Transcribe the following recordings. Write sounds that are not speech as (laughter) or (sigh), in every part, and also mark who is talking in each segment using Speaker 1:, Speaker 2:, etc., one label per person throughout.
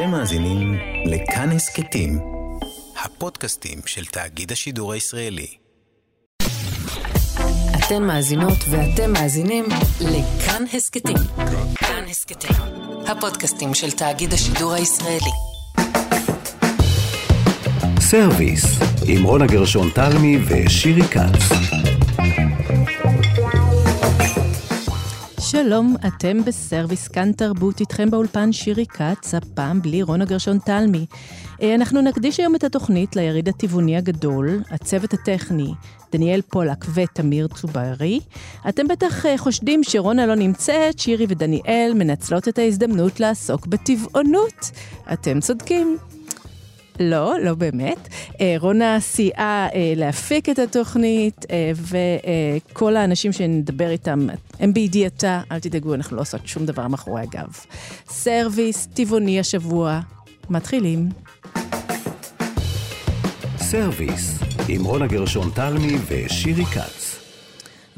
Speaker 1: אתם מאזינים לכאן הסכתים, הפודקאסטים של תאגיד השידור הישראלי.
Speaker 2: אתן מאזינות ואתם מאזינים לכאן הסכתים. כאן הסכתים, הפודקאסטים של תאגיד השידור הישראלי.
Speaker 1: סרוויס, עם רונה גרשון תלמי ושירי כץ.
Speaker 3: שלום, אתם בסרוויס כאן תרבות, איתכם באולפן שירי כץ, הפעם בלי רונה גרשון תלמי. אה, אנחנו נקדיש היום את התוכנית ליריד הטבעוני הגדול, הצוות הטכני, דניאל פולק ותמיר צוברי. אתם בטח אה, חושדים שרונה לא נמצאת, שירי ודניאל מנצלות את ההזדמנות לעסוק בטבעונות. אתם צודקים. לא, לא באמת. אה, רונה סייעה אה, להפיק את התוכנית, אה, וכל האנשים שנדבר איתם הם בידיעתה, אל תדאגו, אנחנו לא עושות שום דבר מאחורי הגב. סרוויס טבעוני השבוע, מתחילים.
Speaker 1: סרוויס, עם רונה גרשון תלמי ושירי כץ.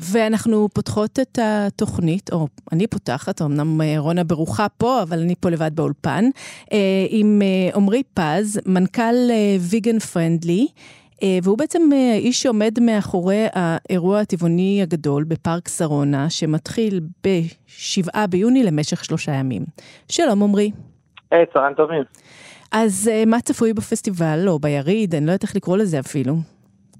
Speaker 3: ואנחנו פותחות את התוכנית, או אני פותחת, אמנם אה, רונה ברוחה פה, אבל אני פה לבד באולפן, אה, עם אה, עמרי פז, מנכ"ל Vegan Friendly. והוא בעצם האיש שעומד מאחורי האירוע הטבעוני הגדול בפארק שרונה, שמתחיל ב-7 ביוני למשך שלושה ימים. שלום עמרי.
Speaker 4: היי, hey, צהריים טובים.
Speaker 3: אז מה צפוי בפסטיבל, או ביריד, אני לא יודעת איך לקרוא לזה אפילו.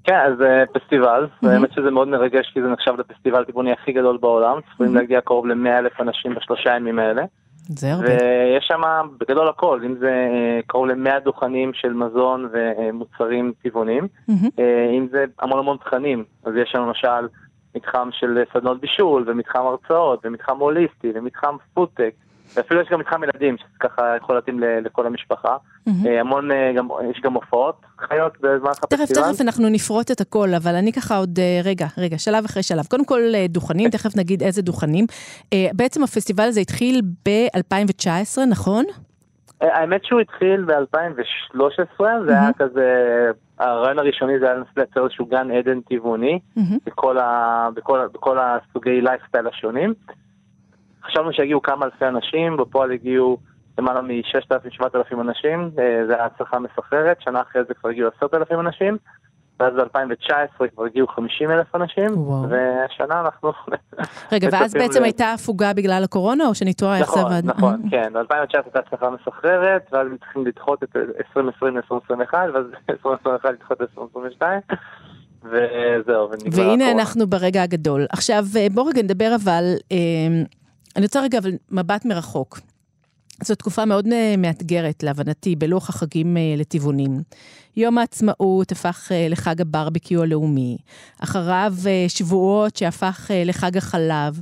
Speaker 4: כן, אז uh, פסטיבל. האמת שזה מאוד מרגש כי זה נחשב לפסטיבל הטבעוני הכי גדול בעולם, צפויים. להגיע קרוב ל-100 אלף אנשים בשלושה ימים האלה.
Speaker 3: זה הרבה.
Speaker 4: ויש שם בגדול הכל, אם זה uh, קרוב ל-100 דוכנים של מזון ומוצרים mm-hmm. uh, אם זה המון המון תכנים, אז יש שם למשל מתחם של סדנות בישול, ומתחם הרצאות, ומתחם הוליסטי, ומתחם פודטק. ואפילו יש גם מתחם ילדים, שככה יכול להתאים לכל המשפחה. Mm-hmm. המון, אה, גם, יש גם הופעות חיות בזמן הפסטיבל.
Speaker 3: תכף, תכף אנחנו נפרוט את הכל, אבל אני ככה עוד, אה, רגע, רגע, שלב אחרי שלב. קודם כל דוכנים, תכף נגיד איזה דוכנים. בעצם הפסטיבל הזה התחיל ב-2019, נכון?
Speaker 4: האמת שהוא התחיל ב-2013, זה היה כזה, הרעיון הראשוני זה היה לנסות לייצר איזשהו גן עדן טבעוני, בכל, ה, בכל, בכל הסוגי לייפסטייל השונים. חשבנו שיגיעו כמה אלפי אנשים, בפועל הגיעו למעלה מ-6,000-7,000 אנשים, אה, זה היה הצלחה מסחררת, שנה אחרי זה כבר הגיעו 10,000 אנשים, ואז ב-2019 כבר הגיעו 50 אלף אנשים, וואו. והשנה אנחנו... (laughs)
Speaker 3: רגע, ואז בעצם ל... הייתה הפוגה בגלל הקורונה, או שאני טועה איך זה
Speaker 4: עבד? נכון, נכון, כן, ב-2019 הייתה הצלחה מסחררת, ואז צריכים לדחות את 2020 ל-2021, ואז 2021 לדחות ל-2022. וזהו,
Speaker 3: ונגמר והנה אנחנו ברגע הגדול. עכשיו, אה, בואו רגע נדבר אבל אה, אני רוצה רגע אבל מבט מרחוק. זו תקופה מאוד אה, מאתגרת, להבנתי, בלוח החגים אה, לטבעונים. יום העצמאות הפך אה, לחג הברבקיו הלאומי, אחריו שבועות שהפך לחג החלב.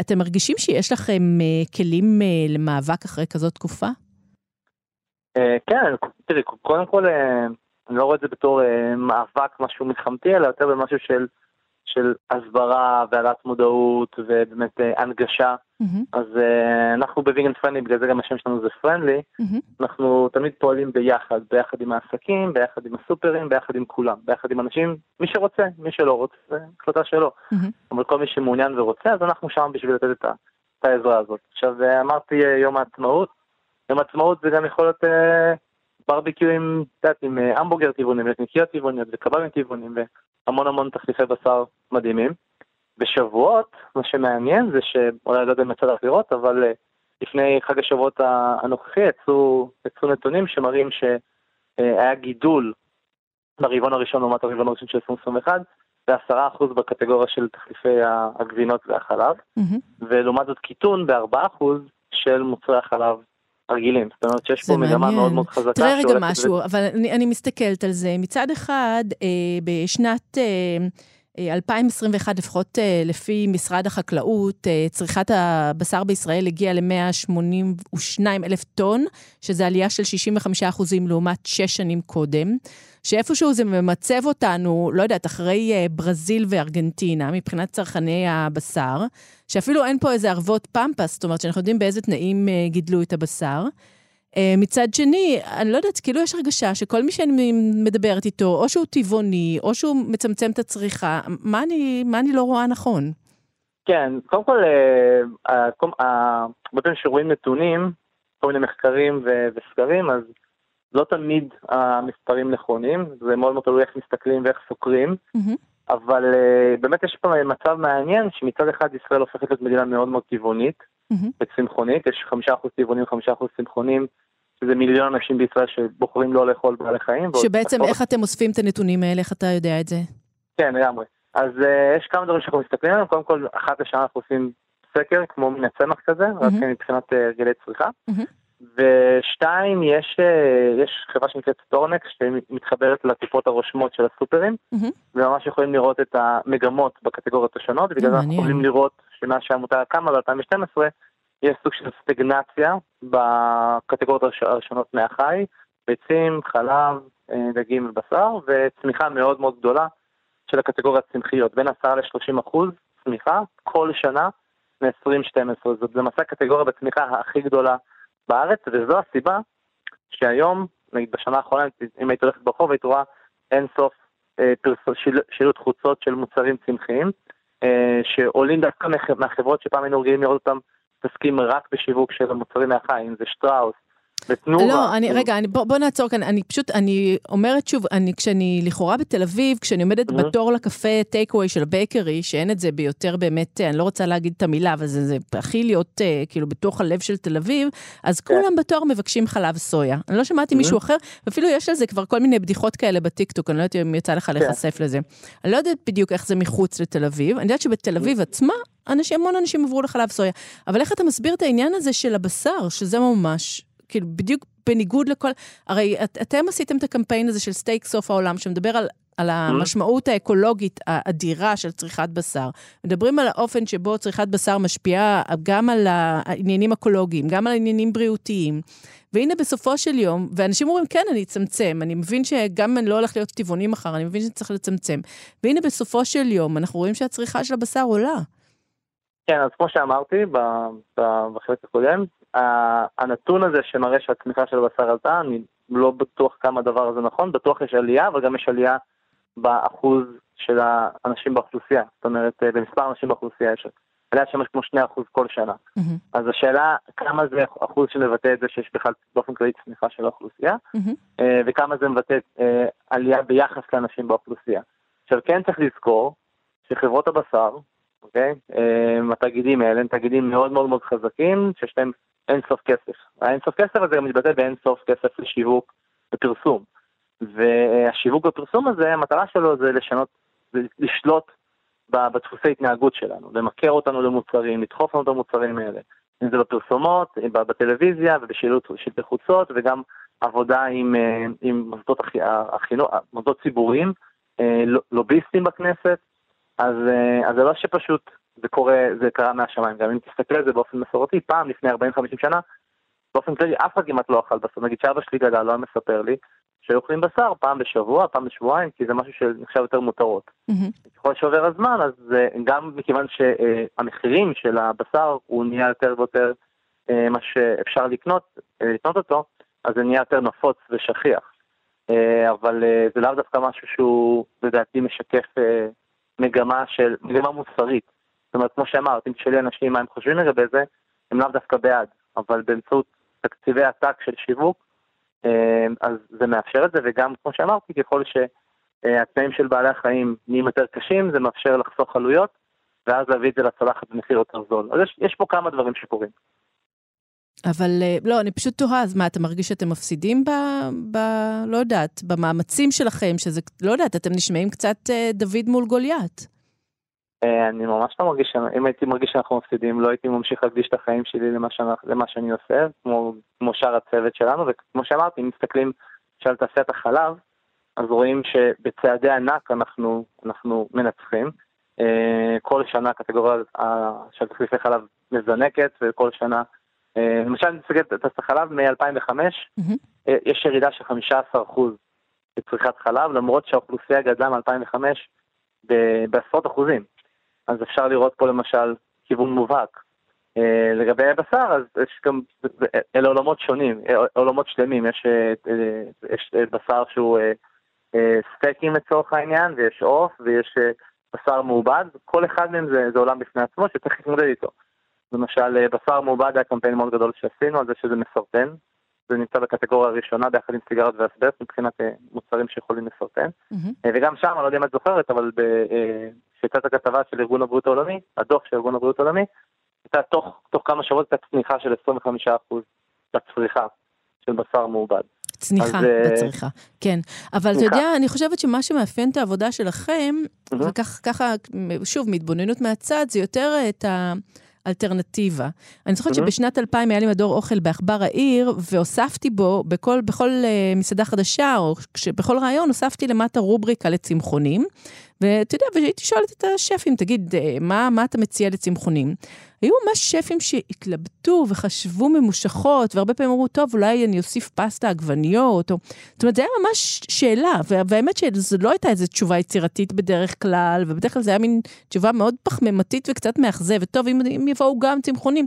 Speaker 3: אתם מרגישים שיש לכם כלים למאבק אחרי כזאת תקופה?
Speaker 4: כן, תראי, קודם כל, אני לא רואה את זה בתור מאבק, משהו מלחמתי, אלא יותר במשהו של של הסברה והעלאת מודעות ובאמת uh, הנגשה. Mm-hmm. אז uh, אנחנו בוויגן פרנדלי, בגלל זה גם השם שלנו זה פרנדלי, mm-hmm. אנחנו תמיד פועלים ביחד, ביחד עם העסקים, ביחד עם הסופרים, ביחד עם כולם, ביחד עם אנשים, מי שרוצה, מי שלא רוצה, זה החלטה שלו. Mm-hmm. אבל כל מי שמעוניין ורוצה, אז אנחנו שם בשביל לתת את, את העזרה הזאת. עכשיו uh, אמרתי יום העצמאות, יום העצמאות זה גם יכול להיות... ברביקיו עם, את יודעת, עם המבורגר טבעונים, ונקניקיות טבעוניות, וקבבים טבעונים, המון המון תחליפי בשר מדהימים. בשבועות, מה שמעניין זה שאולי לא יודע אם יצא לך לראות, אבל אה, לפני חג השבועות הנוכחי יצאו, יצאו נתונים שמראים שהיה גידול ברבעון הראשון לעומת הרבעון הראשון של 2021, ועשרה אחוז בקטגוריה של תחליפי הגבינות והחלב, mm-hmm. ולעומת זאת קיטון בארבעה אחוז של מוצרי החלב הרגילים. זאת אומרת שיש פה מגמה מאוד מאוד חזקה.
Speaker 3: תראה רגע משהו, אבל אני, אני מסתכלת על זה. מצד אחד, אה, בשנת... אה, 2021, לפחות אה, לפי משרד החקלאות, אה, צריכת הבשר בישראל הגיעה ל-182 אלף טון, שזה עלייה של 65 אחוזים לעומת שש שנים קודם, שאיפשהו זה ממצב אותנו, לא יודעת, אחרי אה, ברזיל וארגנטינה, מבחינת צרכני הבשר, שאפילו אין פה איזה ערבות פמפס, זאת אומרת שאנחנו יודעים באיזה תנאים גידלו את הבשר. אה, מצד שני, אני לא יודעת, כאילו יש הרגשה שכל מי שאני מדברת איתו, או שהוא טבעוני, או שהוא מצמצם את הצריכה, מה אני, מה אני לא רואה נכון?
Speaker 4: כן, קודם כל, הרבה פעמים שרואים נתונים, כל מיני מחקרים ו- וסקרים, אז לא תמיד המספרים נכונים, זה מאוד מאוד תלוי איך מסתכלים ואיך סוקרים, mm-hmm. אבל uh, באמת יש פה מצב מעניין שמצד אחד ישראל הופכת להיות מדינה מאוד מאוד טבעונית mm-hmm. וצמחונית, יש חמישה אחוז טבעונים, חמישה אחוז צמחונים, שזה מיליון אנשים בישראל שבוחרים לא לאכול בעלי חיים.
Speaker 3: שבעצם איך אתם אוספים את הנתונים האלה, איך אתה יודע את זה?
Speaker 4: כן, לגמרי. אז uh, יש כמה דברים שאנחנו מסתכלים עליהם, קודם כל אחת לשנה אנחנו עושים סקר כמו מן הצומח כזה, אממ-הממ. רק מבחינת אה, הרגלי צריכה. אממ-הממ. ושתיים, יש, אה, יש חברה שנקראת StoreNext שמתחברת לקופות הרושמות של הסופרים, אממ-הממ. וממש יכולים לראות את המגמות בקטגוריות השונות, ובגלל זה אנחנו יכולים לראות שמאז שהעמותה קמה ב-2012, יש סוג של סטגנציה בקטגוריות הראשונות מהחי, ביצים, חלב, דגים ובשר, וצמיחה מאוד מאוד גדולה של הקטגוריות הצמחיות, בין 10 ל-30 אחוז צמיחה כל שנה מ-2012. זאת למעשה הקטגוריה בצמיחה הכי גדולה בארץ, וזו הסיבה שהיום, נגיד בשנה האחרונה, אם היית הולכת ברחוב, היית רואה אין סוף אה, שילוט חוצות של מוצרים צמחיים, אה, שעולים דווקא מהחברות שפעם היינו רגילים לראות אותם מתעסקים רק בשיווק של המוצרים מהחי, אם זה שטראוס, אם תנובה.
Speaker 3: לא, אני, רגע, אני, בוא, בוא נעצור כאן, אני פשוט, אני אומרת שוב, אני, כשאני לכאורה בתל אביב, כשאני עומדת אממ-הממ. בתור לקפה טייק אווי של הבייקרי, שאין את זה ביותר באמת, אני לא רוצה להגיד את המילה, אבל זה, זה הכי להיות אה, כאילו בתוך הלב של תל אביב, אז. כן. כולם בתור מבקשים חלב סויה. אני לא שמעתי mm-hmm. מישהו אחר, ואפילו יש על זה כבר כל מיני בדיחות כאלה בטיקטוק, אני לא יודעת אם יצא לך. כן. להיחשף לזה. אני לא יודעת בדיוק איך זה מחוץ לתל אביב, אני יודעת שבתל אביב עצמה, אנשים, המון אנשים עברו לחלב סויה. אבל איך אתה מסביר את העניין הזה של הבשר, שזה ממש, כאילו, בדיוק בניגוד לכל, הרי את, אתם עשיתם את הקמפיין הזה של סטייק סוף העולם, שמדבר על, על המשמעות האקולוגית האדירה של צריכת בשר. מדברים על האופן שבו צריכת בשר משפיעה גם על העניינים אקולוגיים, גם על העניינים בריאותיים. והנה בסופו של יום, ואנשים אומרים, כן, אני אצמצם, אני מבין שגם אם אני לא הולך להיות טבעוני מחר, אני מבין שצריך לצמצם. והנה בסופו של יום, אנחנו רואים שהצריכה של הבשר עולה.
Speaker 4: כן, אז כמו שאמרתי בחלק הקודם, הנתון הזה שמראה שהצמיחה של הבשר עלתה, אני לא בטוח כמה הדבר הזה נכון, בטוח יש עלייה, אבל גם יש עלייה באחוז של האנשים באוכלוסייה, זאת אומרת, אה, במספר האנשים באוכלוסייה יש עלייה של משהו כמו 2% כל שנה. Mm-hmm. אז השאלה, כמה זה אחוז שמבטא את זה שיש בכלל באופן כללי צמיחה של האוכלוסייה, mm-hmm. וכמה זה מבטא אה, עלייה ביחס לאנשים באוכלוסייה. עכשיו, כן צריך לזכור שחברות הבשר, אוקיי? התאגידים האלה הם תאגידים מאוד מאוד מאוד חזקים, שיש להם אין סוף כסף. האין סוף כסף הזה גם מתבטא באין סוף כסף לשיווק ופרסום. והשיווק בפרסום הזה, המטרה שלו זה לשנות, זה לשלוט בדפוסי התנהגות שלנו, למכר אותנו למוצרים, לדחוף לנו את המוצרים האלה. אם זה בפרסומות, בטלוויזיה ובשלטי חוצות, וגם עבודה עם, אה, עם מוסדות החינוך, מוסדות ציבוריים, אה, לוביסטים בכנסת, אז, אה, אז זה לא שפשוט זה קורה, זה קרה מהשמיים. גם אם תסתכל על זה באופן מסורתי, פעם לפני 40-50 שנה, באופן כללי אף אחד כמעט לא אכל בשר. נגיד שאבא שלי גדל, לא היה מספר לי, שהיו אוכלים בשר פעם בשבוע, פעם בשבועיים, כי זה משהו שנחשב יותר מותרות. Mm-hmm. ככל שעובר הזמן, אז גם מכיוון שהמחירים של הבשר הוא נהיה יותר ויותר אה, מה שאפשר לקנות, אה, לקנות אותו, אז זה נהיה יותר נפוץ ושכיח. אה, אבל זה לאו דווקא משהו שהוא לדעתי משקף מגמה של, מגמה מוסרית. זאת אומרת, כמו שאמרת, אם תשאלי אנשים מה הם חושבים לגבי זה, הם לאו דווקא בעד, אבל באמצעות תקציבי עתק של שיווק, אה, אז זה מאפשר את זה, וגם, כמו שאמרתי, ככל שהתנאים של בעלי החיים נהיים יותר קשים, זה מאפשר לחסוך עלויות, ואז להביא את זה לצלחת במחיר יותר זול. אז יש, יש פה כמה דברים שקורים.
Speaker 3: אבל אה, לא, אני פשוט תוהה, אז מה, אתה מרגיש שאתם מפסידים ב... ב לא יודעת, במאמצים שלכם, שזה, לא יודעת, אתם נשמעים קצת אה, דוד מול גוליית.
Speaker 4: אה, אני ממש לא מרגיש, אם הייתי מרגיש שאנחנו מפסידים, לא הייתי ממשיך להקדיש את החיים שלי למה, שאני, למה שאני עושה, כמו, כמו שאר הצוות שלנו, וכמו שאמרתי, אם מסתכלים על תעשיית החלב, אז רואים שבצעדי ענק אנחנו, אנחנו מנצחים. אה, כל שנה הקטגוריה של תחליפי חלב מזנקת, וכל שנה, אה, למשל, אני מסתכל על תעשיית החלב מ-2005, mm-hmm. יש ירידה של 15% בצריכת חלב, למרות שהאוכלוסייה גדלה מ-2005 בעשרות אחוזים. אז אפשר לראות פה למשל כיוון מובהק. Uh, לגבי הבשר, אז יש גם, אלה עולמות שונים, אה, עולמות שלמים, יש, uh, יש בשר שהוא סטייקים לצורך העניין, ויש עוף, ויש בשר מעובד, כל אחד מהם זה, זה עולם בפני עצמו שצריך להתמודד איתו. למשל, אה, בשר מעובד היה קמפיין מאוד גדול שעשינו על זה שזה מסרטן. זה נמצא בקטגוריה הראשונה ביחד עם סיגרות ואסבסט מבחינת אה, מוצרים שיכולים לסרטן. Mm-hmm. וגם שם, אני לא יודע אם את זוכרת, אבל כשיצאת הכתבה של ארגון הבריאות העולמי, הדוח של ארגון הבריאות העולמי, הייתה תוך, תוך כמה שבועות הייתה צניחה של 25% בצריכה של בשר מעובד.
Speaker 3: צניחה אז, בצריכה, כן. אבל צניחה. אתה יודע, אני חושבת שמה שמאפיין את העבודה שלכם, mm-hmm. וככה, שוב, מהתבוננות מהצד, זה יותר את ה... אלטרנטיבה. אני זוכרת mm-hmm. שבשנת 2000 היה לי מדור אוכל בעכבר העיר, והוספתי בו, בכל, בכל uh, מסעדה חדשה, או בכל רעיון, הוספתי למטה רובריקה לצמחונים. ואתה יודע, והייתי שואלת את השפים, תגיד, אה, מה, מה אתה מציע לצמחונים? היו ממש שפים שהתלבטו וחשבו ממושכות, והרבה פעמים אמרו, טוב, אולי אני אוסיף פסטה עגבניות, או... זאת אומרת, זה היה ממש שאלה, והאמת שזו לא הייתה איזו תשובה יצירתית בדרך כלל, ובדרך כלל זה היה מין תשובה מאוד פחמימתית וקצת מאכזבת. טוב, אם, אם יבואו גם צמחונים.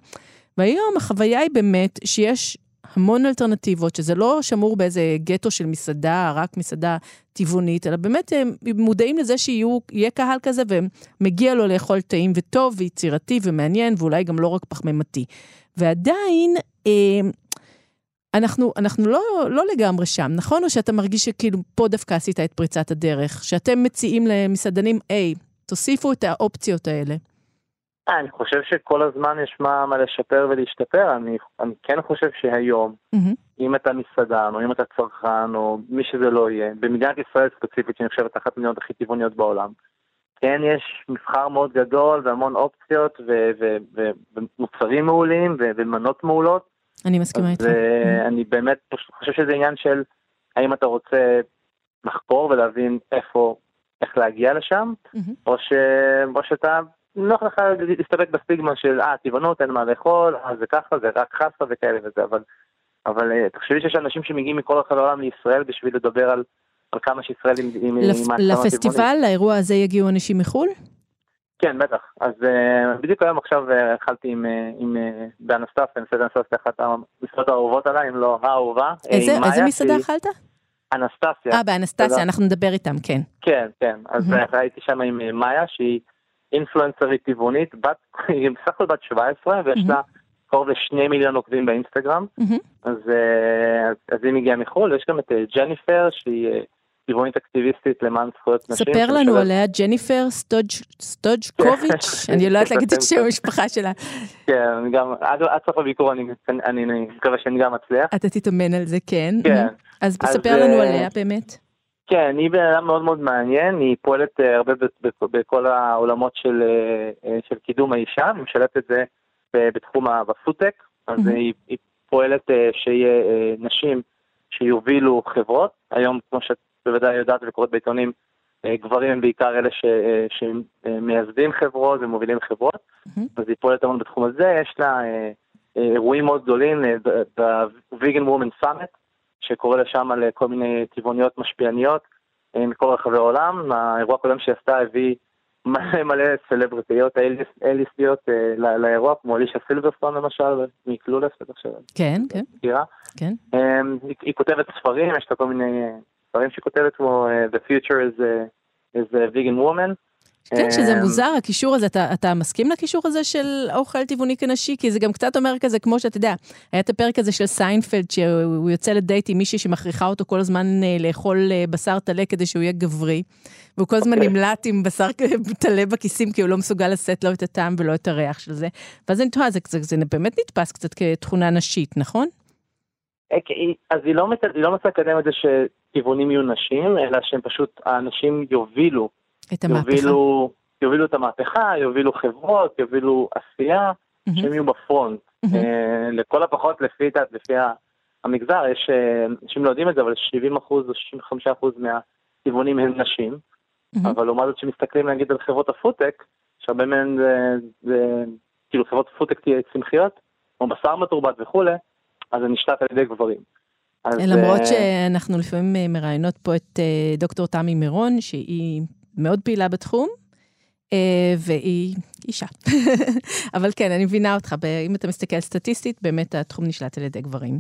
Speaker 3: והיום החוויה היא באמת שיש המון אלטרנטיבות, שזה לא שמור באיזה גטו של מסעדה, רק מסעדה טבעונית, אלא באמת הם מודעים לזה שיהיה קהל כזה ומגיע לו לאכול טעים וטוב ויצירתי ומעניין, ואולי גם לא רק פחמימתי. ועדיין, אה, אנחנו, אנחנו לא, לא לגמרי שם, נכון? או שאתה מרגיש שכאילו פה דווקא עשית את פריצת הדרך, שאתם מציעים למסעדנים, היי, תוסיפו את האופציות האלה.
Speaker 4: אה, אני חושב שכל הזמן יש מה, מה לשפר ולהשתפר, אני, אני כן חושב שהיום, mm-hmm. אם אתה מסעדן, או אם אתה צרכן, או מי שזה לא יהיה, במדינת ישראל ספציפית, שאני חושב אחת המדינות הכי טבעוניות בעולם, כן יש מבחר מאוד גדול והמון אופציות ו- ו- ו- ומוצרים מעולים ו- ומנות מעולות.
Speaker 3: אני מסכימה איתך.
Speaker 4: ואני mm-hmm. באמת חושב שזה עניין של האם אתה רוצה לחקור ולהבין איפה, איך להגיע לשם, mm-hmm. או, ש... או שאתה נוח לך להסתפק בסטיגמה של אה, טבעונות, אין מה לאכול, אה, זה ככה, זה רק חסה וכאלה וזה, אבל, אבל אה, תחשבי שיש אנשים שמגיעים מכל רחבי העולם לישראל בשביל לדבר על, על כמה שישראל עם...
Speaker 3: לפ... לפסטיבל, לאירוע הזה יגיעו אנשים מחו"ל?
Speaker 4: כן, בטח. אז uh, בדיוק היום עכשיו uh, עם, uh, עם uh, באנסטסיה, מסעדה אנסטסיה, אחת המסעדות האהובות עליי, אם לא האהובה.
Speaker 3: איזה, איזה מסעדה אכלת?
Speaker 4: אנסטסיה.
Speaker 3: אה, באנסטסיה, אנחנו נדבר איתם, כן.
Speaker 4: כן, כן. אז. הייתי שם עם מאיה, שהיא אינפלואנסרית טבעונית, בת, היא בסך הכל בת 17 ויש לה קרוב לשני מיליון עוקבים באינסטגרם, אז, אה, אז, אז היא מגיעה מחו"ל, ויש גם את אה, ג'ניפר שהיא אה, טבעונית אקטיביסטית למען זכויות נשים.
Speaker 3: ספר לנו עליה, ג'ניפר סטוג'קוביץ', כן. אני לא יודעת להגיד את שם המשפחה שלה.
Speaker 4: כן, גם עד סוף הביקור אני מקווה שאני גם אצליח.
Speaker 3: אתה תתאמן על זה, כן. כן. אז ספר לנו עליה באמת.
Speaker 4: כן, היא בן אדם מאוד מאוד מעניין, היא פועלת אה, הרבה בכל העולמות של, אה, אה, של קידום האישה, היא משלבת את זה בתחום הפודטק, אז mm-hmm. היא, היא פועלת שיהיה נשים שיובילו חברות, היום כמו שאת בוודאי יודעת וקוראת בעיתונים, גברים הם בעיקר אלה ש, שמייסדים חברות ומובילים חברות, mm-hmm. אז היא פועלת המון בתחום הזה, יש לה אירועים מאוד גדולים ב-Vegan Woman Summit, שקורא לשם על כל מיני טבעוניות משפיעניות אה, מכל רחבי העולם. האירוע הקודם שהיא עשתה הביא מלא מלא סלבריטיות A-list יות אה, לאירוע, כמו אלישה סילברסטון למשל, מ Clueless, בטח ש...
Speaker 3: כן, כן. מכירה. כן.
Speaker 4: אה, היא כותבת ספרים, יש לה כל מיני ספרים שהיא כותבת, כמו The Future is a Vegan Woman.
Speaker 3: כן, שזה אמ, מוזר, הקישור הזה, אתה, אתה מסכים לקישור הזה של אוכל טבעוני כנשי? כי זה גם קצת אומר כזה, כמו שאתה יודע, היה את הפרק הזה של סיינפלד, שהוא יוצא לדייט עם מישהי שמכריחה אותו כל הזמן אה, לאכול אה, בשר טלה כדי שהוא יהיה גברי, והוא כל הזמן okay. אוקיי. נמלט עם בשר (laughs) טלה בכיסים, כי הוא לא מסוגל לשאת לו את הטעם ולא את הריח של זה. ואז אני תוהה, זה, זה, זה באמת נתפס קצת כתכונה נשית, נכון?
Speaker 4: אה, אז היא לא, היא לא מנסה לקדם את זה שטבעונים יהיו נשים, אלא שהם פשוט, האנשים יובילו
Speaker 3: את המהפכה.
Speaker 4: יובילו, יובילו את המהפכה, יובילו חברות, יובילו עשייה, mm-hmm. שהם יהיו בפרונט. Mm-hmm. Uh, לכל הפחות לפי, לפי המגזר, יש, אה, אנשים לא יודעים את זה, אבל 70% או 65% מהטבעונים הם נשים. Mm-hmm. אבל לעומת זאת שמסתכלים נגיד על חברות הפודטק, שהרבה מהן זה, זה כאילו חברות פודטק צמחיות, כמו בשר מתורבת וכולי, אז זה נשלט על ידי גברים.
Speaker 3: אז, למרות uh, שאנחנו לפעמים מראיינות פה את דוקטור תמי מירון, שהיא מאוד פעילה בתחום, אה, והיא אישה. (laughs) אבל כן, אני מבינה אותך, אם אתה מסתכל סטטיסטית, באמת התחום נשלט על ידי גברים.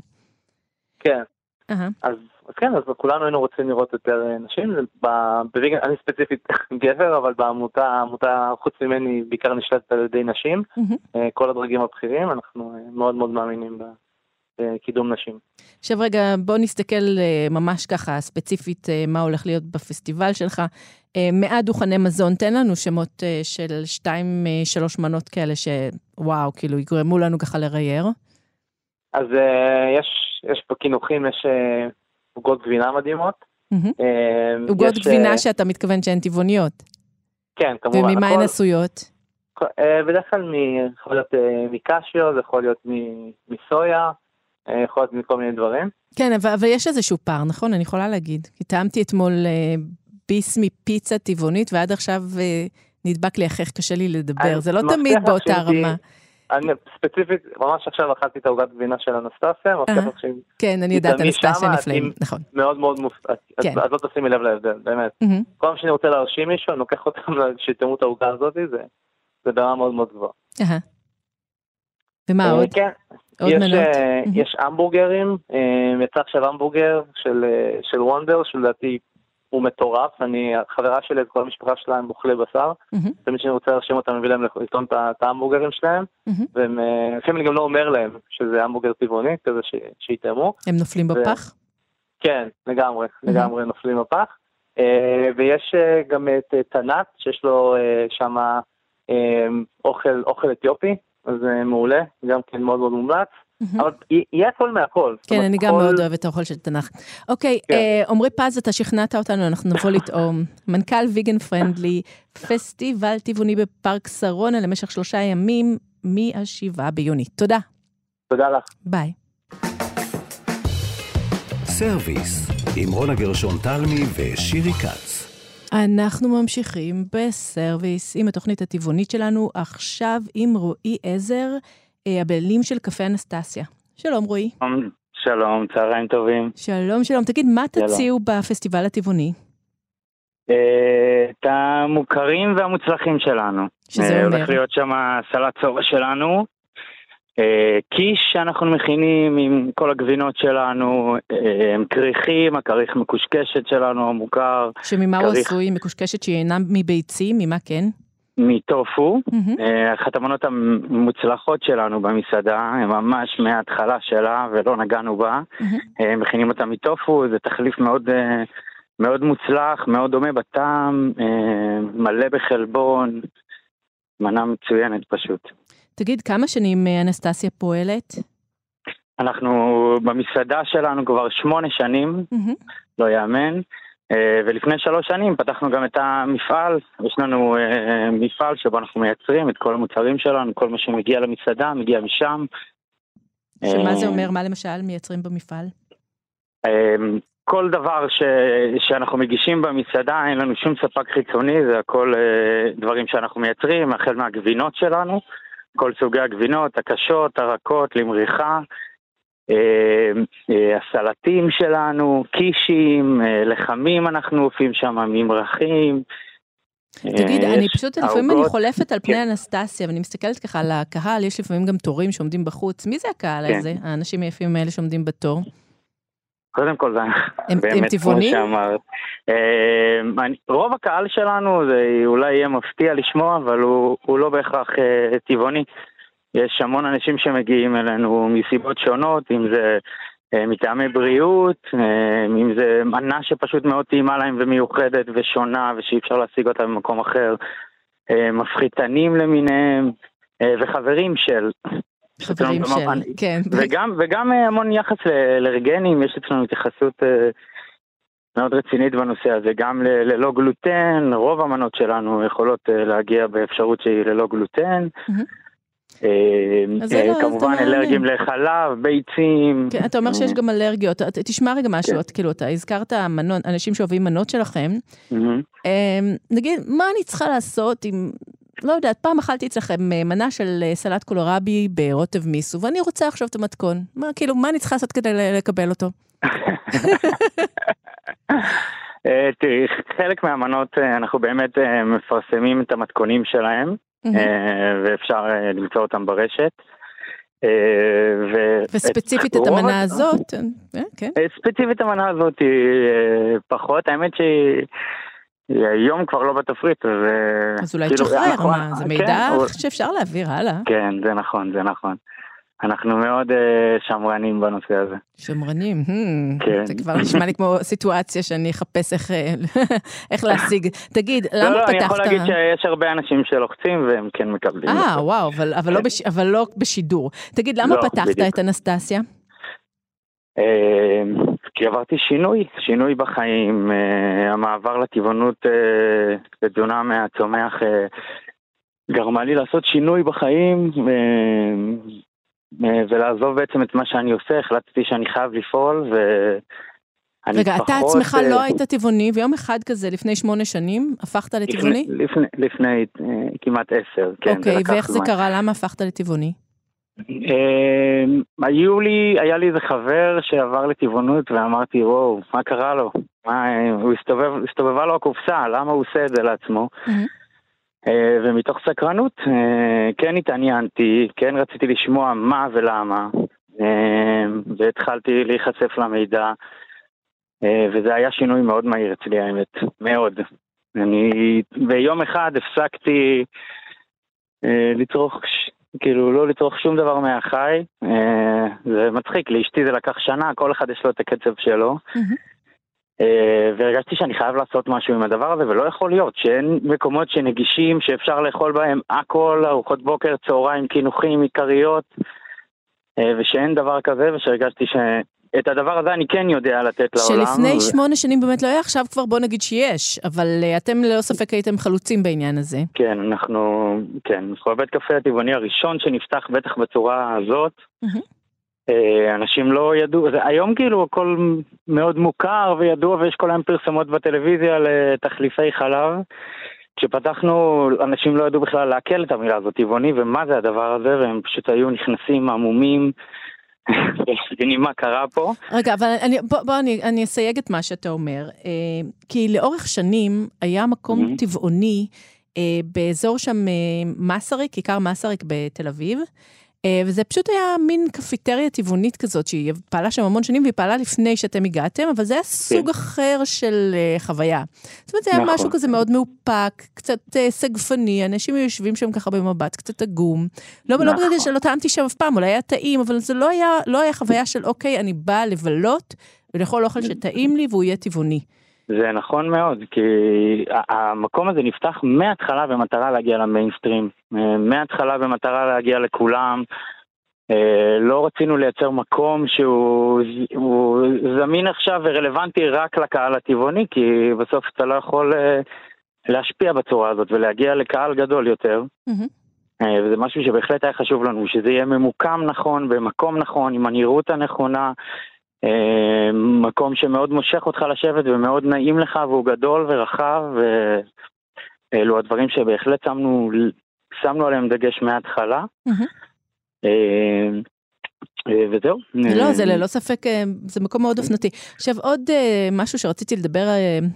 Speaker 4: כן, אז, אז כן, אז כולנו היינו רוצים לראות יותר אה, נשים, בוויגן, אני ספציפית (laughs) גבר, אבל בעמותה, העמותה חוץ ממני בעיקר נשלטת על ידי נשים, כל הדרגים הבכירים, אנחנו מאוד מאוד מאמינים בקידום נשים.
Speaker 3: עכשיו רגע, בוא נסתכל ממש ככה ספציפית מה הולך להיות בפסטיבל שלך. מעט דוכני מזון, תן לנו שמות של שתיים, שלוש מנות כאלה שוואו, כאילו יגרמו לנו ככה לרייר.
Speaker 4: אז יש, יש פה קינוחים, יש עוגות גבינה מדהימות.
Speaker 3: עוגות גבינה שאתה מתכוון שהן טבעוניות.
Speaker 4: כן, כמובן.
Speaker 3: וממה הן עשויות?
Speaker 4: בדרך כלל מ, יכול להיות מקשיו, זה יכול להיות מסויה, יכול להיות מכל מיני דברים.
Speaker 3: כן, אבל, אבל יש איזשהו פער, נכון? אני יכולה להגיד. כי טעמתי אתמול uh, ביס מפיצה טבעונית, ועד עכשיו uh, נדבק לי החייך, קשה לי לדבר. זה לא תמיד באותה רמה.
Speaker 4: אני ספציפית, ממש עכשיו אכלתי את העוגת גבינה של אנסטסיה, מבטיח שהיא...
Speaker 3: כן, אני יודעת, אנסטסיה נפלאים, נכון.
Speaker 4: מאוד מאוד מופתעת, כן. אז לא תשימי לב להבדל, באמת. כל פעם שאני רוצה להרשים מישהו, אני לוקח אותם שיטעמו את העוגה הזאת, זה ברמה מאוד מאוד גבוהה.
Speaker 3: ומה עוד?
Speaker 4: כן, יש המבורגרים, יצא עכשיו המבורגר של וונדר, שלדעתי הוא מטורף, אני, חברה שלי, כל המשפחה שלה הם אוכלי בשר, תמיד כשאני רוצה להרשים אותם, מביא להם לטעום את ההמבורגרים שלהם, והם, לפעמים אני גם לא אומר להם שזה המבורגר טבעוני, כזה שיטעמו.
Speaker 3: הם נופלים בפח?
Speaker 4: כן, לגמרי, לגמרי נופלים בפח. ויש גם את תנ"ת, שיש לו שם אוכל אתיופי, אז זה מעולה, גם כן מאוד מאוד מומלץ. אבל יהיה הכל מהכל.
Speaker 3: כן, אני גם מאוד אוהבת את האוכל של תנ"ך. אוקיי, כן. עמרי פז, אתה שכנעת אותנו, אנחנו נבוא לטעום. מנכ"ל ויגן פרנדלי, פסטיבל טבעוני בפארק שרונה למשך שלושה ימים, מ-7 ביוני. תודה.
Speaker 4: תודה לך.
Speaker 3: ביי.
Speaker 1: סרוויס, עם רונה גרשון תלמי ושירי כץ.
Speaker 3: אנחנו ממשיכים בסרוויס עם התוכנית הטבעונית שלנו, עכשיו עם רועי עזר. הבעלים של קפה אנסטסיה. שלום רועי.
Speaker 5: שלום, צהריים טובים.
Speaker 3: שלום, שלום. תגיד, מה תציעו בפסטיבל הטבעוני?
Speaker 5: את המוכרים והמוצלחים שלנו.
Speaker 3: שזה אומר?
Speaker 5: הולך להיות שם סלט צובע שלנו, קיש שאנחנו מכינים עם כל הגבינות שלנו, הם כריכים, הכריך מקושקשת שלנו המוכר.
Speaker 3: שממה הוא עשוי? מקושקשת שהיא אינה מביצים? ממה כן?
Speaker 5: מטופו, אחת המנות המוצלחות שלנו במסעדה, ממש מההתחלה שלה ולא נגענו בה, מכינים אותה מטופו, זה תחליף מאוד, מאוד מוצלח, מאוד דומה בטעם, מלא בחלבון, מנה מצוינת פשוט.
Speaker 3: תגיד, כמה שנים אנסטסיה פועלת?
Speaker 5: אנחנו במסעדה שלנו כבר שמונה שנים, לא יאמן. ולפני שלוש שנים פתחנו גם את המפעל, יש לנו מפעל שבו אנחנו מייצרים את כל המוצרים שלנו, כל מה שמגיע למסעדה מגיע משם.
Speaker 3: שמה זה אומר? מה למשל מייצרים במפעל?
Speaker 5: כל דבר ש... שאנחנו מגישים במסעדה, אין לנו שום ספק חיצוני, זה הכל דברים שאנחנו מייצרים, החל מהגבינות שלנו, כל סוגי הגבינות, הקשות, הרכות, למריחה. הסלטים שלנו, קישים, לחמים אנחנו עופים שם, ממרחים.
Speaker 3: תגיד, אני פשוט, לפעמים אני חולפת על פני אנסטסיה, ואני מסתכלת ככה על הקהל, יש לפעמים גם תורים שעומדים בחוץ. מי זה הקהל הזה, האנשים היפים האלה שעומדים בתור?
Speaker 5: קודם כל זה
Speaker 3: באמת, כמו
Speaker 5: שאמרת. רוב הקהל שלנו, זה אולי יהיה מפתיע לשמוע, אבל הוא לא בהכרח טבעוני. יש המון אנשים שמגיעים אלינו מסיבות שונות, אם זה מטעמי בריאות, אם זה מנה שפשוט מאוד טעימה להם ומיוחדת ושונה ושאי אפשר להשיג אותה במקום אחר, מפחיתנים למיניהם וחברים של.
Speaker 3: חברים של, כן.
Speaker 5: וגם, וגם המון יחס לאלרגנים, יש אצלנו התייחסות מאוד רצינית בנושא הזה, גם ללא גלוטן, רוב המנות שלנו יכולות להגיע באפשרות שהיא ללא גלוטן. כמובן אלרגיים לחלב, ביצים.
Speaker 3: כן, אתה אומר שיש גם אלרגיות, תשמע רגע משהו, כאילו אתה הזכרת אנשים שאוהבים מנות שלכם, נגיד, מה אני צריכה לעשות אם, לא יודעת, פעם אכלתי אצלכם מנה של סלט קולורבי ברוטב מיסו, ואני רוצה עכשיו את המתכון, מה כאילו, מה אני צריכה לעשות כדי לקבל אותו? (laughs)
Speaker 5: תראי, חלק מהמנות אנחנו באמת מפרסמים את המתכונים שלהם. ואפשר למצוא אותם ברשת.
Speaker 3: וספציפית את המנה הזאת,
Speaker 5: כן. ספציפית המנה הזאת פחות, האמת שהיא... היום כבר לא בתפריט, אז...
Speaker 3: אז אולי כאילו, תשחרר, מה, זה מידע כן, שאפשר להעביר הלאה.
Speaker 5: כן, זה נכון, זה נכון. אנחנו מאוד uh, שמרנים בנושא הזה.
Speaker 3: שמרנים, hmm, כן. זה כבר נשמע לי כמו סיטואציה שאני אחפש איך, אה, (laughs) איך להשיג. תגיד,
Speaker 5: לא,
Speaker 3: למה
Speaker 5: לא,
Speaker 3: פתחת...
Speaker 5: לא, אני יכול להגיד שיש הרבה אנשים שלוחצים והם כן מקבלים.
Speaker 3: אה, וואו, אבל, אבל, לא בש... אבל לא בשידור. תגיד, למה לא, פתחת בדיוק. את אנסטסיה?
Speaker 5: Uh, כי עברתי שינוי, שינוי בחיים, uh, המעבר לטבעונות בתזונה מהצומח גרמה לי לעשות שינוי בחיים, uh, ולעזוב בעצם את מה שאני עושה, החלטתי שאני חייב לפעול, ואני
Speaker 3: רגע, פחות... רגע, אתה עצמך לא היית טבעוני, ויום אחד כזה, לפני שמונה שנים, הפכת לטבעוני?
Speaker 5: לפני, לפני, לפני uh, כמעט עשר, כן.
Speaker 3: אוקיי, ואיך זה קרה? למה הפכת לטבעוני?
Speaker 5: היו לי, היה לי איזה חבר שעבר לטבעונות ואמרתי, וואו, מה קרה לו? מה, הוא הסתובב, הסתובבה לו הקופסה, למה הוא עושה את זה לעצמו? Mm-hmm. אה, ומתוך סקרנות אה, כן התעניינתי, כן רציתי לשמוע מה ולמה, אה, והתחלתי להיחשף למידע, וזה היה שינוי מאוד מהיר אצלי האמת, מאוד. אני ביום אחד הפסקתי לצרוך, כאילו לא לצרוך שום דבר מהחי, זה מצחיק, לאשתי זה לקח שנה, כל אחד יש לו את הקצב שלו. Mm-hmm. אה, והרגשתי שאני חייב לעשות משהו עם הדבר הזה, ולא יכול להיות שאין מקומות שנגישים, שאפשר לאכול בהם הכל, ארוחות בוקר, צהריים, קינוחים, עיקריות, אה, ושאין דבר כזה, ושהרגשתי שאת הדבר הזה אני כן יודע לתת לעולם.
Speaker 3: שלפני שמונה שנים באמת לא היה, עכשיו כבר בוא נגיד שיש, אבל אה, אתם ללא ספק הייתם חלוצים בעניין הזה.
Speaker 5: כן, אנחנו, כן, אנחנו הבית קפה הטבעוני הראשון שנפתח בטח בצורה הזאת. Mm-hmm. אה, אנשים לא ידעו, זה, היום כאילו הכל מאוד מוכר וידוע ויש כל היום פרסומות בטלוויזיה לתחליפי חלב. כשפתחנו, אנשים לא ידעו בכלל לעכל את המילה הזאת, טבעוני, ומה זה הדבר הזה, והם פשוט היו נכנסים עמומים. (laughs) מבינים מה קרה פה.
Speaker 3: רגע, אבל אני, בוא, בוא אני, אני אסייג את מה שאתה אומר. אה, כי לאורך שנים היה מקום mm-hmm. טבעוני אה, באזור שם אה, מסריק, כיכר מסריק בתל אביב. אה, וזה פשוט היה מין קפיטריה טבעונית כזאת, שהיא פעלה שם המון שנים, והיא פעלה לפני שאתם הגעתם, אבל זה היה סוג כן. אחר של uh, חוויה. זאת אומרת, זה היה נכון. משהו כזה מאוד מאופק, קצת uh, סגפני, אנשים יושבים שם ככה במבט קצת עגום. לא, לא נכון. לא בגלל שלא טעמתי שם אף פעם, אולי היה טעים, אבל זה לא היה, לא היה חוויה של, אוקיי, אני באה לבלות ולאכול אוכל שטעים לי והוא יהיה טבעוני.
Speaker 5: זה נכון מאוד, כי המקום הזה נפתח מההתחלה במטרה להגיע למיינסטרים, אה, מההתחלה במטרה להגיע לכולם. אה, לא רצינו לייצר מקום שהוא זמין עכשיו ורלוונטי רק לקהל הטבעוני, כי בסוף אתה לא יכול אה, להשפיע בצורה הזאת ולהגיע לקהל גדול יותר. Mm-hmm. וזה משהו שבהחלט היה חשוב לנו, שזה יהיה ממוקם נכון, במקום נכון, עם הנראות הנכונה, מקום שמאוד מושך אותך לשבת ומאוד נעים לך והוא גדול ורחב ואלו הדברים שבהחלט שמנו, שמנו עליהם דגש מההתחלה. אה, וזהו.
Speaker 3: לא, זה ללא ספק, זה מקום מאוד אופנתי. עכשיו, עוד משהו שרציתי לדבר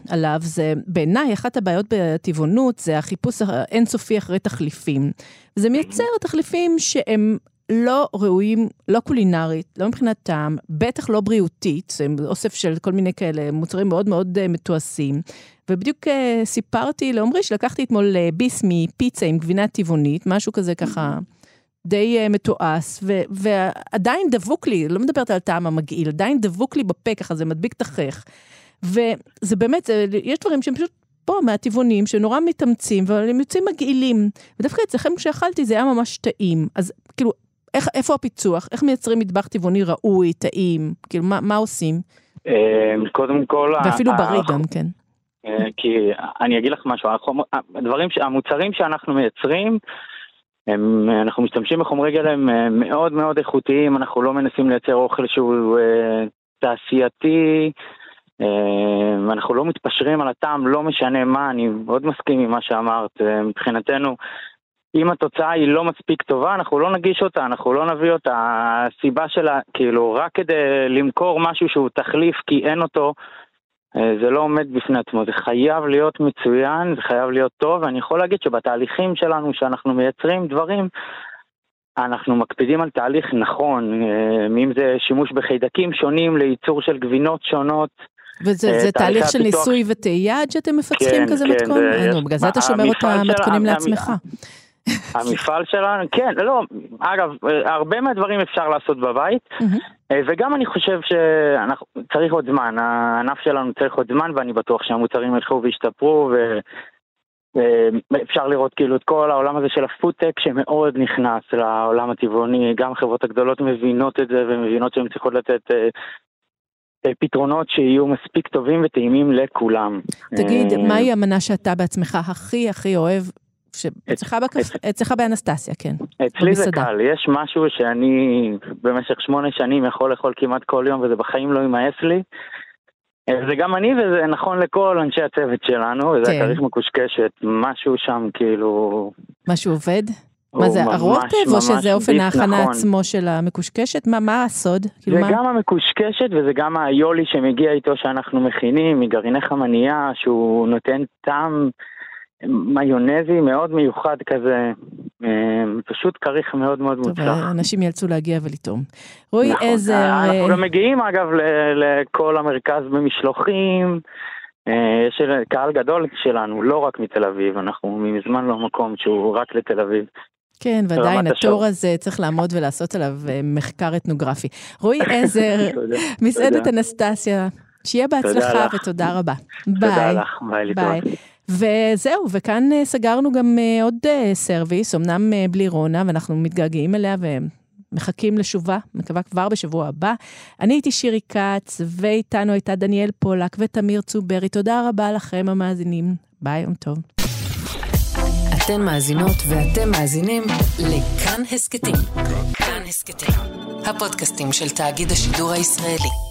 Speaker 3: עליו, זה בעיניי, אחת הבעיות בטבעונות זה החיפוש האינסופי אחרי תחליפים. זה מייצר תחליפים שהם לא ראויים, לא קולינרית, לא מבחינת טעם, בטח לא בריאותית, זה אוסף של כל מיני כאלה מוצרים מאוד מאוד uh, מתועשים. ובדיוק uh, סיפרתי לעומרי שלקחתי אתמול uh, ביס מפיצה עם גבינה טבעונית, משהו כזה ככה די uh, מתועש, ו- ועדיין דבוק לי, לא מדברת על טעם המגעיל, עדיין דבוק לי בפה, ככה זה מדביק את החך. וזה באמת, זה, יש דברים שהם פשוט פה מהטבעונים שנורא מתאמצים, אבל הם יוצאים מגעילים. ודווקא אצלכם כשאכלתי זה היה ממש טעים. אז כאילו, איך, איפה הפיצוח? איך מייצרים מטבח טבעוני ראוי, טעים? כאילו, מה, מה עושים?
Speaker 5: אה, קודם כל...
Speaker 3: ואפילו בריא גם, כן.
Speaker 5: אה, כי אני אגיד לך משהו, הדברים, המוצרים שאנחנו מייצרים, הם, אנחנו משתמשים בחומרי גלם אה, מאוד מאוד איכותיים, אנחנו לא מנסים לייצר אוכל שהוא אה, תעשייתי, אה, אנחנו לא מתפשרים על הטעם, לא משנה מה, אני מאוד מסכים עם מה שאמרת, אה, מבחינתנו אם התוצאה היא לא מספיק טובה, אנחנו לא נגיש אותה, אנחנו לא נביא אותה. הסיבה שלה, כאילו, רק כדי למכור משהו שהוא תחליף כי אין אותו, אה, זה לא עומד בפני עצמו. זה חייב להיות מצוין, זה חייב להיות טוב, ואני יכול להגיד שבתהליכים שלנו, שאנחנו מייצרים דברים, אנחנו מקפידים על תהליך נכון, אם זה שימוש בחיידקים שונים לייצור של גבינות שונות.
Speaker 3: וזה תהליך של ניסוי וטעייה עד שאתם מפצחים כן, כזה כן, מתכון? נו, בגלל זה אתה שומר את המתכונים לעצמך.
Speaker 5: המפעל שלנו, כן, לא, אגב, הרבה מהדברים אפשר לעשות בבית, וגם אני חושב שצריך עוד זמן, הענף שלנו צריך עוד זמן, ואני בטוח שהמוצרים ילכו וישתפרו, ואפשר לראות כאילו את כל העולם הזה של הפודטק שמאוד נכנס לעולם הטבעוני, גם החברות הגדולות מבינות את זה ומבינות שהן צריכות לתת פתרונות שיהיו מספיק טובים וטעימים לכולם.
Speaker 3: תגיד, מהי המנה שאתה בעצמך הכי הכי אוהב אצלך באנסטסיה, כן.
Speaker 5: אצלי זה קל, יש משהו שאני במשך שמונה שנים יכול לאכול כמעט כל יום וזה בחיים לא יימאס לי. זה גם אני וזה נכון לכל אנשי הצוות שלנו, וזה כן. הכריך מקושקשת, משהו שם כאילו...
Speaker 3: משהו עובד? מה זה, הרוטב, או שזה אופן ההכנה נכון. עצמו של המקושקשת? מה, מה הסוד?
Speaker 5: כאילו זה מה... גם המקושקשת וזה גם היולי שמגיע איתו שאנחנו מכינים, מגרעיני חמנייה, שהוא נותן טעם מיונזי מאוד מיוחד כזה, אה, פשוט כריך מאוד מאוד מוצלח. טוב,
Speaker 3: אנשים יאלצו להגיע ולטעום. רועי נכון. עזר... אה,
Speaker 5: אנחנו גם מגיעים אגב לכל המרכז במשלוחים. אה, יש קהל גדול שלנו, לא רק מתל אביב, אנחנו מזמן לא מקום שהוא רק לתל אביב.
Speaker 3: כן, ועדיין התור הזה צריך לעמוד ולעשות עליו מחקר אתנוגרפי. רועי (laughs) עזר, מסעדת אנסטסיה, שיהיה בהצלחה ותודה רבה.
Speaker 5: ביי. תודה לך, ביי.
Speaker 3: וזהו, וכאן אה, סגרנו גם אה, עוד אה, סרוויס, אמנם בלי רונה, ואנחנו מתגעגעים אליה ומחכים לשובה, מקווה כבר בשבוע הבא. אני הייתי שירי כץ, ואיתנו הייתה דניאל פולק ותמיר צוברי. תודה רבה לכם המאזינים. ביי, יום טוב.
Speaker 2: אתן מאזינות ואתם מאזינים לכאן הסכתים. כאן הסכתים, הפודקאסטים של תאגיד השידור הישראלי.